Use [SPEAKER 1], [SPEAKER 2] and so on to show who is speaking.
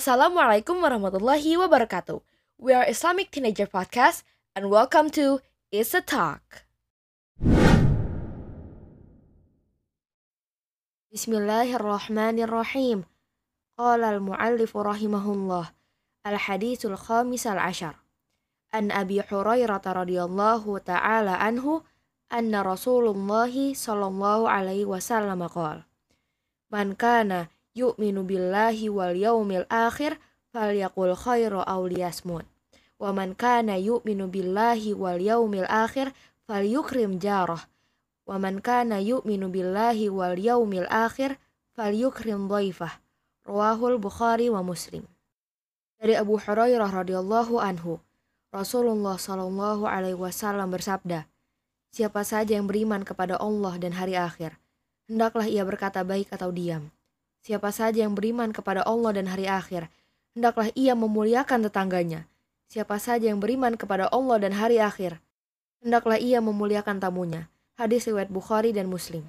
[SPEAKER 1] Assalamualaikum warahmatullahi wabarakatuh. We are Islamic Teenager Podcast and welcome to It's a Talk. Bismillahirrahmanirrahim. Qala al-muallif rahimahullah. Al-hadithul khamis al-ashar. An Abi Hurairah radhiyallahu ta'ala anhu anna Rasulullah sallallahu alaihi wasallam qala Man kana yu'minu billahi wal yaumil akhir falyaqul khairu aw liyasmut. Wa man kana yu'minu billahi wal yaumil akhir falyukrim jarah. Wa man kana yu'minu billahi wal yaumil akhir falyukrim dhaifah. Rawahul Bukhari wa Muslim. Dari Abu Hurairah radhiyallahu anhu, Rasulullah shallallahu alaihi wasallam bersabda, Siapa saja yang beriman kepada Allah dan hari akhir, hendaklah ia berkata baik atau diam. Siapa saja yang beriman kepada Allah dan hari akhir, hendaklah ia memuliakan tetangganya. Siapa saja yang beriman kepada Allah dan hari akhir, hendaklah ia memuliakan tamunya. Hadis riwayat Bukhari dan Muslim.